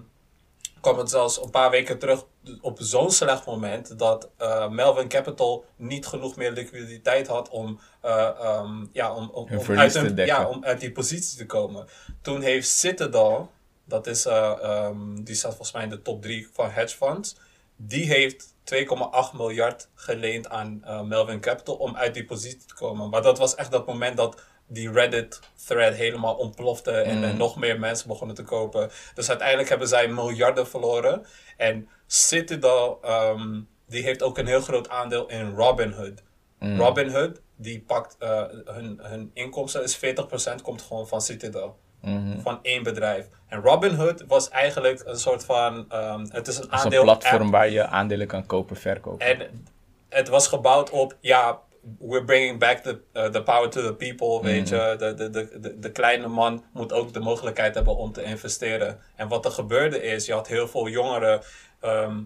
kwam het zelfs een paar weken terug op zo'n slecht moment dat eh, Melvin Capital niet genoeg meer liquiditeit had om, eh, ehm, ja, om, om, uit een- ja, om uit die positie te komen. Toen heeft Citadel, dat is, eh, ehm, die staat volgens mij in de top 3 van hedge funds, die heeft 2,8 miljard geleend aan eh, Melvin Capital om uit die positie te komen. Maar dat was echt dat moment dat die Reddit-thread helemaal ontplofte en er nog meer mensen begonnen te kopen. Dus uiteindelijk hebben zij miljarden verloren. En Citadel, ehm, die heeft ook een heel groot aandeel in Robinhood. Robinhood, die pakt eh, hun, hun inkomsten, is 40% komt gewoon van Citadel. Van één bedrijf. En Robinhood was eigenlijk een soort van, ehm, het is een is een aandeel platform waar je aandelen kan kopen, verkopen. en het was gebouwd op, ja, we're bringing back the, uh, the power to the people, weet je. De, de, de, de, de kleine man moet ook de mogelijkheid hebben om te investeren. En wat er gebeurde is, je had heel veel jongeren ehm,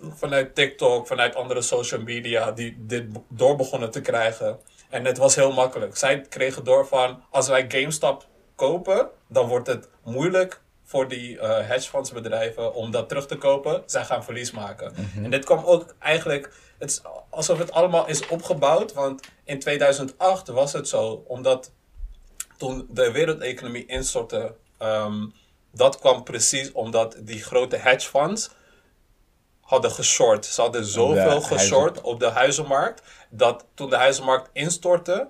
vanuit TikTok, vanuit andere social media, die dit door begonnen te krijgen. En het was heel makkelijk. Zij kregen door van, als wij GameStop kopen, dan wordt het moeilijk voor die eh hedgefondsbedrijven om dat terug te kopen. Zij gaan verlies maken. En dit kwam ook eigenlijk, het is alsof het allemaal is opgebouwd. Want in 2008 was het zo, omdat toen de wereldeconomie instortte, ehm, dat kwam precies omdat die grote hedgefonds hadden geshort. Ze hadden zoveel geshort op de huizenmarkt, dat toen de huizenmarkt instortte,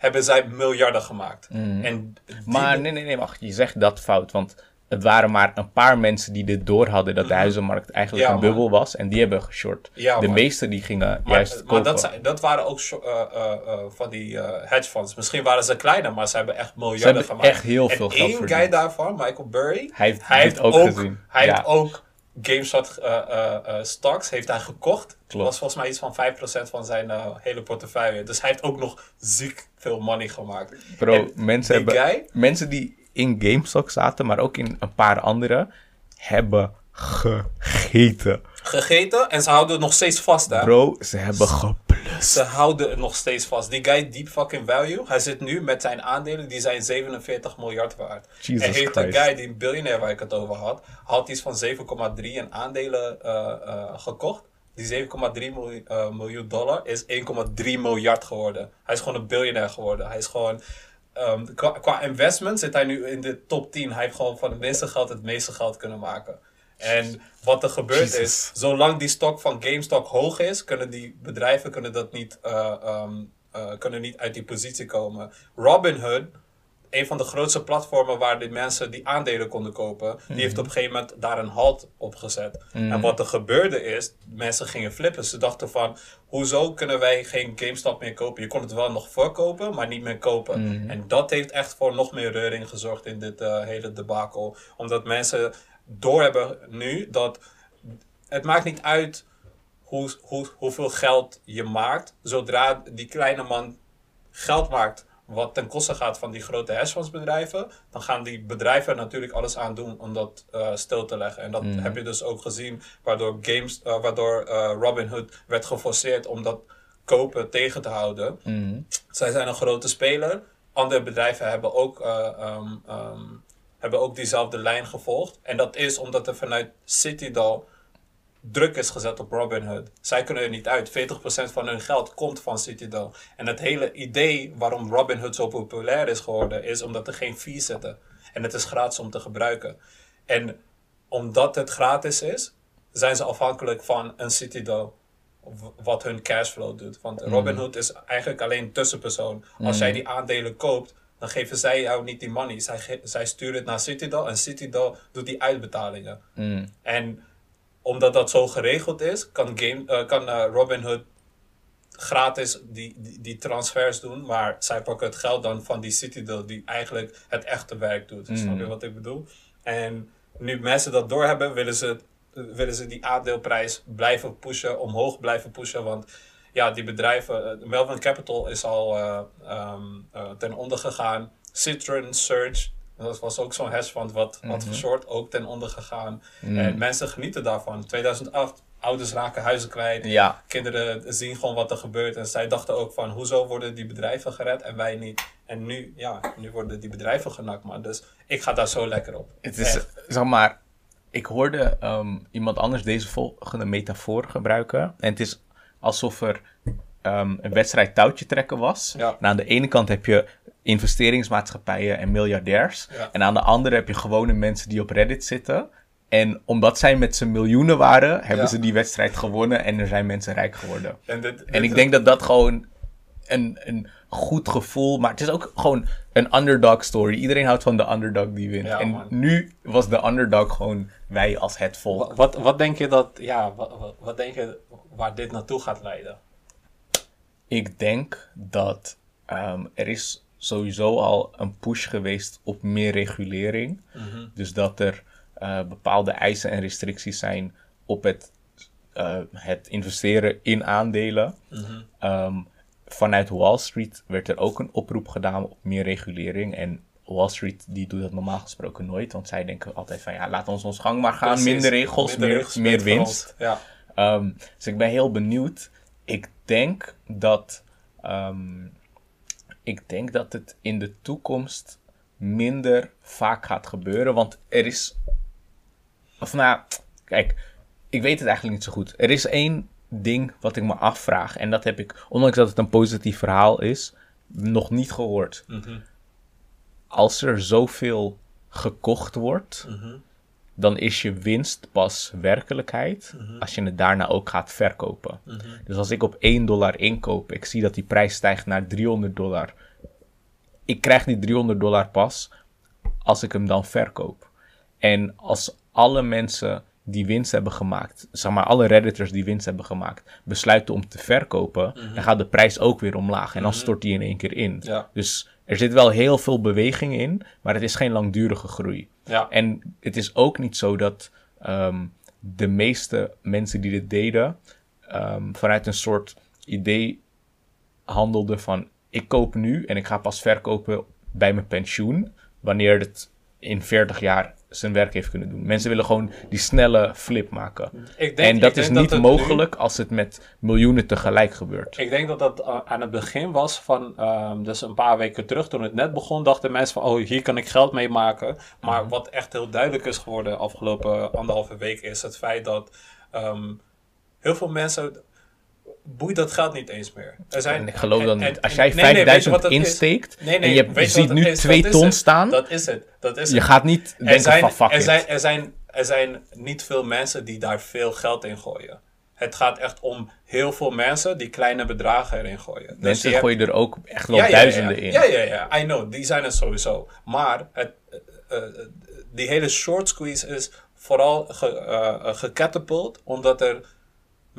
hebben zij miljarden gemaakt. En die- Maar nee, nee, nee, wacht. Je zegt dat fout. Want het waren maar een paar mensen die dit door hadden dat de huizenmarkt eigenlijk Ja, een bubbel was. En die hebben geshort. Ja, de man. meeste die gingen Maar, juist maar kopen. dat, zijn, dat waren ook eh, eh, eh, van die hedge funds. Misschien waren ze kleiner, maar ze hebben echt miljarden hebben gemaakt. echt heel en veel geld één guy daarvan, Michael Burry, Hij heeft dit ook gezien. Hij Ja. heeft ook GameStop stocks heeft hij gekocht. Klopt. was volgens mij iets van 5% van zijn hele portefeuille. Dus hij heeft ook nog ziek veel money gemaakt. Bro, En mensen, die hebben, guy, mensen die in GameStop zaten, maar ook in een paar andere, hebben gegeten. gegeten en ze houden het nog steeds vast. Hè? Bro, ze hebben geplust. Ze houden het nog steeds vast. Die guy, deep fucking value, hij zit nu met zijn aandelen, die zijn 47 miljard waard. Jesus en heeft een guy, die een biljonair waar ik het over had, had iets van 7,3 in aandelen eh, eh, gekocht. Die 7,3 miljoen, eh, miljoen dollar is 1,3 miljard geworden. Hij is gewoon een biljonair geworden. Hij is gewoon... ehm, qua, qua investment zit hij nu in de top 10. Hij heeft gewoon van het minste geld het meeste geld kunnen maken. En wat er gebeurt is, zolang die stok van GameStop hoog is, kunnen die bedrijven kunnen dat niet, eh, ehm, eh, kunnen niet uit die positie komen. Robinhood, een van de grootste platformen waar die mensen die aandelen konden kopen, die heeft op een gegeven moment daar een halt op gezet. En wat er gebeurde is, mensen gingen flippen. Ze dachten van, hoezo kunnen wij geen GameStop meer kopen? Je kon het wel nog verkopen, maar niet meer kopen. En dat heeft echt voor nog meer reuring gezorgd in dit eh, hele debakel. Omdat mensen doorhebben nu dat het maakt niet uit hoe, hoe, hoeveel geld je maakt. Zodra die kleine man geld maakt wat ten koste gaat van die grote hedgefondsbedrijven, dan gaan die bedrijven natuurlijk alles aan doen om dat eh, stil te leggen. En dat heb je dus ook gezien, waardoor, games, eh, waardoor eh, Robinhood werd geforceerd om dat kopen tegen te houden. Zij zijn een grote speler. Andere bedrijven hebben ook, eh, ehm, ehm, hebben ook diezelfde lijn gevolgd. En dat is omdat er vanuit Citadel druk is gezet op Robinhood. Zij kunnen er niet uit. 40% van hun geld komt van Citadel. En het hele idee waarom Robinhood zo populair is geworden, is omdat er geen fees zitten. En het is gratis om te gebruiken. En omdat het gratis is, zijn ze afhankelijk van een Citadel. Wat hun cashflow doet. Want Robinhood is eigenlijk alleen een tussenpersoon. Als jij die aandelen koopt, dan geven zij jou niet die money. Zij, zij sturen het naar Citadel en Citadel doet die uitbetalingen. Mm. En omdat dat zo geregeld is, kan, game, eh, kan eh, Robinhood gratis die, die, die transfers doen. Maar zij pakken het geld dan van die Citadel die eigenlijk het echte werk doet. Snap je wat ik bedoel? En nu mensen dat doorhebben, willen ze, willen ze die aandeelprijs blijven pushen, omhoog blijven pushen. Want ja, die bedrijven, eh, Melvin Capital is al eh, ehm, eh, ten onder gegaan. Citron Surge, dat was ook zo'n hedge fund wat, wat geshort, ook ten onder gegaan. En mensen genieten daarvan. 2008, ouders raken huizen kwijt. Ja, Kinderen zien gewoon wat er gebeurt. En zij dachten ook van, hoezo worden die bedrijven gered en wij niet? En nu, ja, nu worden die bedrijven genakt, man. Dus ik ga daar zo lekker op. het is, Echt. zeg maar, ik hoorde ehm, iemand anders deze volgende metafoor gebruiken. En het is alsof er ehm, een wedstrijd touwtje trekken was. Ja. En aan de ene kant heb je investeringsmaatschappijen en miljardairs. Ja. En aan de andere heb je gewone mensen die op Reddit zitten. En omdat zij met z'n miljoenen waren, hebben Ja. ze die wedstrijd gewonnen en er zijn mensen rijk geworden. En, dit, En ik denk dat dat gewoon een, een goed gevoel, maar het is ook gewoon een underdog story. Iedereen houdt van de underdog die wint. Ja, en man. nu was de underdog gewoon wij als het volk. Wa- Wat, wat denk je dat, ja, wat, wat, wat denk je waar dit naartoe gaat leiden? Ik denk dat ehm, er is sowieso al een push geweest op meer regulering. Dus dat er eh, bepaalde eisen en restricties zijn op het, eh, het investeren in aandelen. Ehm, vanuit Wall Street werd er ook een oproep gedaan op meer regulering. En Wall Street die doet dat normaal gesproken nooit. Want zij denken altijd van ja, laat ons ons gang maar gaan. Precies. Minder regels, Minder meer, winst. Ja. Ehm, dus ik ben heel benieuwd. Ik denk dat. ehm, ik denk dat het in de toekomst minder vaak gaat gebeuren. Want er is. Of nou, kijk, ik weet het eigenlijk niet zo goed. Er is één ding wat ik me afvraag. En dat heb ik, ondanks dat het een positief verhaal is, nog niet gehoord. Mhm. Als er zoveel gekocht wordt, Mhm. Dan is je winst pas werkelijkheid als je het daarna ook gaat verkopen. Mhm. Dus als ik op 1 dollar inkoop, ik zie dat die prijs stijgt naar 300 dollar. Ik krijg die 300 dollar pas als ik hem dan verkoop. En als alle mensen die winst hebben gemaakt, zeg maar alle redditors die winst hebben gemaakt, besluiten om te verkopen, dan gaat de prijs ook weer omlaag en dan stort die in één keer in. Ja. Dus er zit wel heel veel beweging in, maar het is geen langdurige groei. Ja. En het is ook niet zo dat ehm, de meeste mensen die dit deden, ehm, vanuit een soort idee handelden van ik koop nu en ik ga pas verkopen bij mijn pensioen, wanneer het in 40 jaar zijn werk heeft kunnen doen. Mensen willen gewoon die snelle flip maken. Ik denk- en dat is dat niet mogelijk als het met miljoenen tegelijk gebeurt. Ik denk dat dat uh, aan het begin was van, ehm, dus een paar weken terug toen het net begon, dachten mensen van, oh, hier kan ik geld mee maken. Maar wat echt heel duidelijk is geworden de afgelopen anderhalve week is het feit dat ehm, heel veel mensen boeit dat geld niet eens meer. Er zijn, En ik geloof dat niet. Als jij nee, nee, weet je 5000 wat het is? insteekt en je, ziet nu is? 2 Dat is ton het. staan, Dat is het. Dat is je het. gaat niet Er denken zijn, van fuck er, zijn, er, zijn, er zijn niet veel mensen die daar veel geld in gooien. Het gaat echt om heel veel mensen die kleine bedragen erin gooien. Dus Mensen hebt- gooien er ook echt wel ja, ja, duizenden ja. in. Ja, ja, ja. I know. Die zijn er sowieso. Maar het, eh, eh, die hele short squeeze is vooral ge, eh, omdat er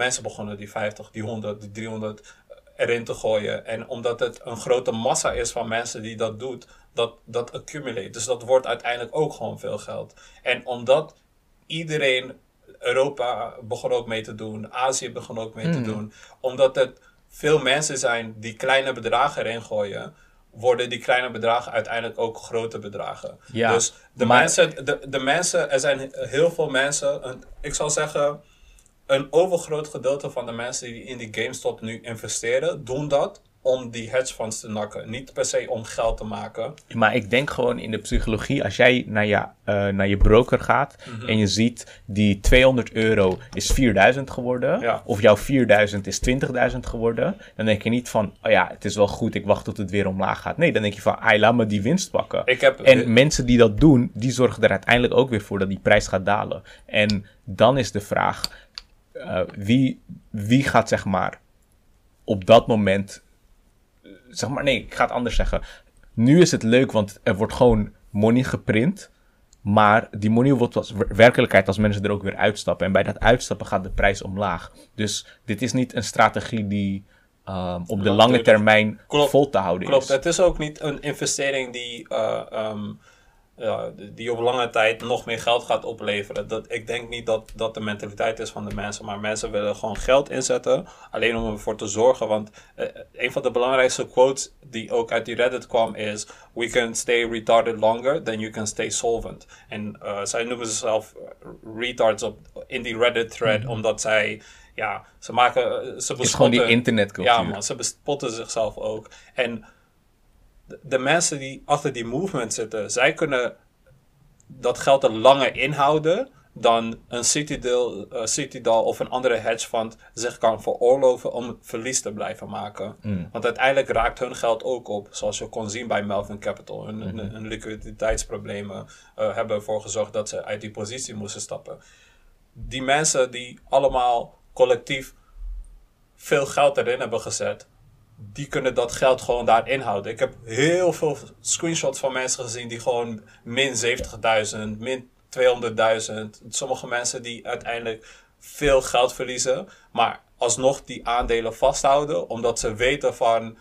mensen begonnen die 50, die 100, die 300 erin te gooien. En omdat het een grote massa is van mensen die dat doet, dat, dat accumulate. Dus dat wordt uiteindelijk ook gewoon veel geld. En omdat iedereen, Europa begon ook mee te doen, Azië begon ook mee te doen, omdat het veel mensen zijn die kleine bedragen erin gooien, worden die kleine bedragen uiteindelijk ook grote bedragen. Ja, dus de, maar- mensen, de, de mensen, er zijn heel veel mensen, ik zal zeggen, een overgroot gedeelte van de mensen die in die GameStop nu investeren, doen dat om die hedge funds te nakken. Niet per se om geld te maken. Maar ik denk gewoon in de psychologie, als jij naar je, eh, naar je broker gaat Mhm. en je ziet die 200 euro is 4000 geworden, Ja. of jouw 4000 is 20.000 geworden, dan denk je niet van, oh ja, het is wel goed, ik wacht tot het weer omlaag gaat. Nee, dan denk je van, ai, laat me die winst pakken. Ik heb- en mensen die dat doen, die zorgen er uiteindelijk ook weer voor dat die prijs gaat dalen. En dan is de vraag, eh, wie, wie gaat zeg maar op dat moment zeg maar, nee, ik ga het anders zeggen. nu is het leuk, want er wordt gewoon money geprint. Maar die money wordt als werkelijkheid als mensen er ook weer uitstappen. En bij dat uitstappen gaat de prijs omlaag. Dus dit is niet een strategie die um, op de lange termijn vol te houden klopt. is. Klopt, het is ook niet een investering die uh, um, ja, die op lange tijd nog meer geld gaat opleveren. Dat, ik denk niet dat dat de mentaliteit is van de mensen, maar mensen willen gewoon geld inzetten, alleen om ervoor te zorgen. Want uh, een van de belangrijkste quotes die ook uit die Reddit kwam is: We can stay retarded longer than you can stay solvent. En uh, zij noemen zichzelf retards op, in die Reddit thread, mm -hmm. omdat zij ja, ze maken. Ze bespotten, is gewoon die internetcultuur. Ja, man, ze bespotten zichzelf ook. En de mensen die achter die movement zitten, zij kunnen dat geld er langer inhouden dan een Citadel, uh, Citadel of een andere hedge fund zich kan veroorloven om verlies te blijven maken. Mm. Want uiteindelijk raakt hun geld ook op, zoals je kon zien bij Melvin Capital. Hun, Mhm. hun liquiditeitsproblemen uh, hebben ervoor gezorgd dat ze uit die positie moesten stappen. Die mensen die allemaal collectief veel geld erin hebben gezet, die kunnen dat geld gewoon daarin houden. Ik heb heel veel screenshots van mensen gezien die gewoon min 70.000, min 200.000. Sommige mensen die uiteindelijk veel geld verliezen, maar alsnog die aandelen vasthouden, omdat ze weten van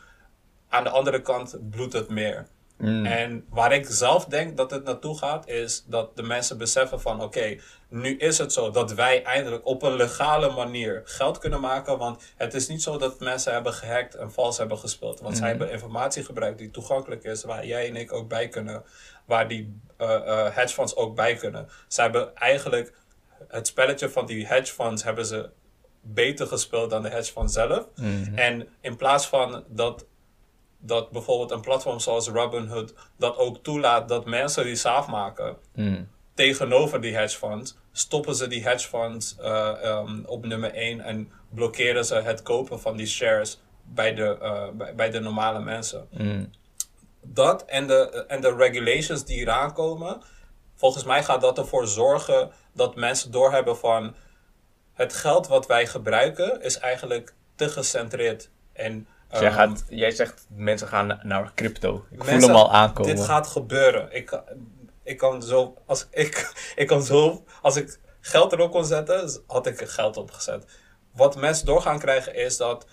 aan de andere kant bloedt het meer. Mm. En waar ik zelf denk dat het naartoe gaat, is dat de mensen beseffen van oké, okay, nu is het zo dat wij eindelijk op een legale manier geld kunnen maken. Want het is niet zo dat mensen hebben gehackt en vals hebben gespeeld. Want zij hebben informatie gebruikt die toegankelijk is, waar jij en ik ook bij kunnen. Waar die uh, uh, hedge funds ook bij kunnen. Zij hebben eigenlijk het spelletje van die hedge funds hebben ze beter gespeeld dan de hedge fund zelf. Mhm. En in plaats van dat dat bijvoorbeeld een platform zoals Robinhood dat ook toelaat dat mensen die saaf maken Mm. tegenover die hedge funds, stoppen ze die hedge funds uh, um, op nummer 1 en blokkeren ze het kopen van die shares bij de, uh, bij, bij, de normale mensen. Mm. Dat en de, en de regulations die eraan komen, volgens mij gaat dat ervoor zorgen dat mensen doorhebben van het geld wat wij gebruiken is eigenlijk te gecentreerd. En dus jij, gaat, jij zegt mensen gaan naar crypto. Ik mensen, voel hem al aankomen. Dit gaat gebeuren. Ik, ik kan zo, als ik, ik kan zo, als ik geld erop kon zetten, had ik er geld op gezet. Wat mensen door gaan krijgen is dat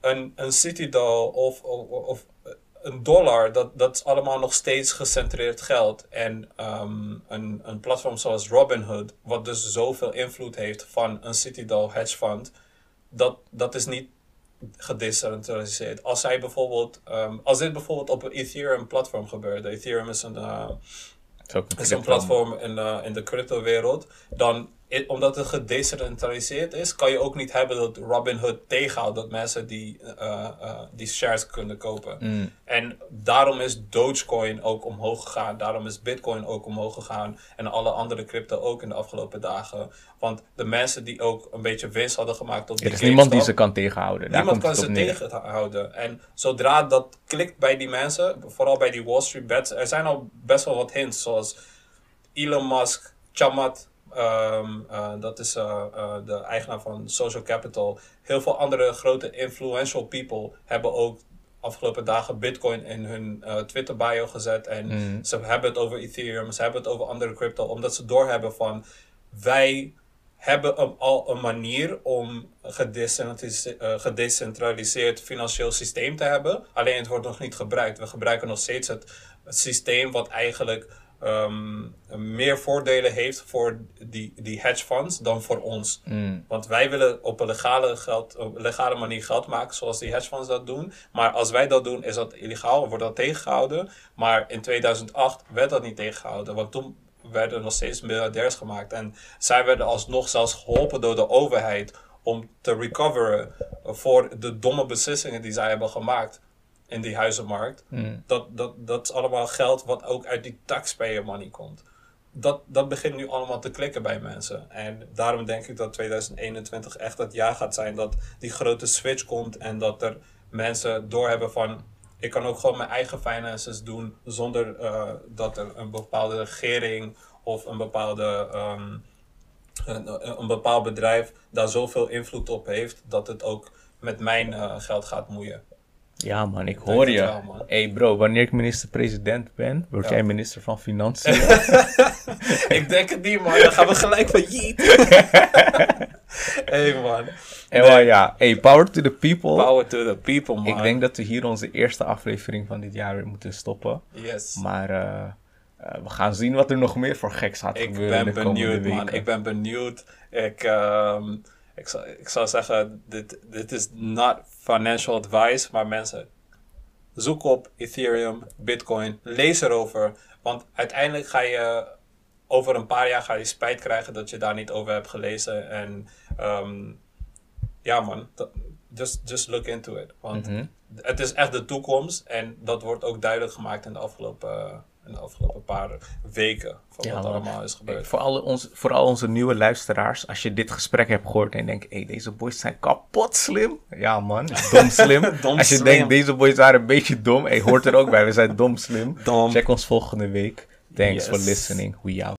een, een Citadel of, of, of een dollar, dat, dat is allemaal nog steeds gecentreerd geld. En um, een, een platform zoals Robinhood, wat dus zoveel invloed heeft van een Citadel hedge fund, dat, dat is niet gedecentraliseerd. Als zij bijvoorbeeld, um, als dit bijvoorbeeld op een Ethereum platform gebeurde, Ethereum is een, uh, een, is een platform in, uh, in de crypto wereld, dan omdat het gedecentraliseerd is, kan je ook niet hebben dat Robinhood tegenhoudt dat mensen die, uh, die shares kunnen kopen. Mm. En daarom is Dogecoin ook omhoog gegaan, daarom is Bitcoin ook omhoog gegaan en alle andere crypto ook in de afgelopen dagen. Want de mensen die ook een beetje winst hadden gemaakt op die Er is niemand die ze kan tegenhouden. Daar niemand kan ze tegenhouden. En zodra dat klikt bij die mensen, vooral bij die Wall Street bets, er zijn al best wel wat hints, zoals Elon Musk, Chamat, um, uh, dat is uh, uh, de eigenaar van Social Capital. Heel veel andere grote influential people hebben ook afgelopen dagen Bitcoin in hun Twitter bio gezet. En mm. ze hebben het over Ethereum, ze hebben het over andere crypto, omdat ze doorhebben van wij hebben een, al een manier om gedecentraliseerd, gedecentraliseerd financieel systeem te hebben. Alleen het wordt nog niet gebruikt. We gebruiken nog steeds het, het systeem wat eigenlijk um, meer voordelen heeft voor die, die hedge funds dan voor ons. Mm. Want wij willen op een legale, geld, op legale manier geld maken zoals die hedge funds dat doen. Maar als wij dat doen is dat illegaal, wordt dat tegengehouden. Maar in 2008 werd dat niet tegengehouden. Want toen werden nog steeds miljardairs gemaakt. En zij werden alsnog zelfs geholpen door de overheid om te recoveren voor de domme beslissingen die zij hebben gemaakt in die huizenmarkt. Mm. Dat, dat, dat is allemaal geld wat ook uit die taxpayer money komt. Dat, dat begint nu allemaal te klikken bij mensen. En daarom denk ik dat 2021 echt het jaar gaat zijn dat die grote switch komt en dat er mensen doorhebben van ik kan ook gewoon mijn eigen finances doen zonder uh, dat er een bepaalde regering of een bepaalde um, een, een, bepaald bedrijf daar zoveel invloed op heeft dat het ook met mijn uh, geld gaat moeien. Ja man, ik hoor je. man. hey bro, wanneer ik minister-president ben, word jij minister van Financiën. ik denk het niet, man. Dan gaan we gelijk failliet. hey, man. En wel, ja, hey, power to the people. Power to the people, man. Ik denk dat we hier onze eerste aflevering van dit jaar weer moeten stoppen. Yes. Maar eh, eh, we gaan zien wat er nog meer voor geks gaat Ik gebeuren ben de komende benieuwd, man. Ik ben benieuwd. Ik, ehm, ik, zou, ik zou zeggen, dit, dit is not financial advice, maar mensen, zoek op Ethereum, Bitcoin, lees erover. Want uiteindelijk ga je, over een paar jaar ga je spijt krijgen dat je daar niet over hebt gelezen. En ehm, ja man, just, just look into it. Want Mhm. het is echt de toekomst en dat wordt ook duidelijk gemaakt in de afgelopen, in de afgelopen paar weken van Ja, wat man. allemaal is gebeurd. voor, alle ons, onze nieuwe luisteraars, als je dit gesprek hebt gehoord en je denkt, hey, deze boys zijn kapot slim. Ja man, dom slim. Dom als je slim. denkt, deze boys waren een beetje dom, hey, hoort er ook bij, we zijn dom slim. Dom. Check ons volgende week. Thanks Yes. for listening. We out.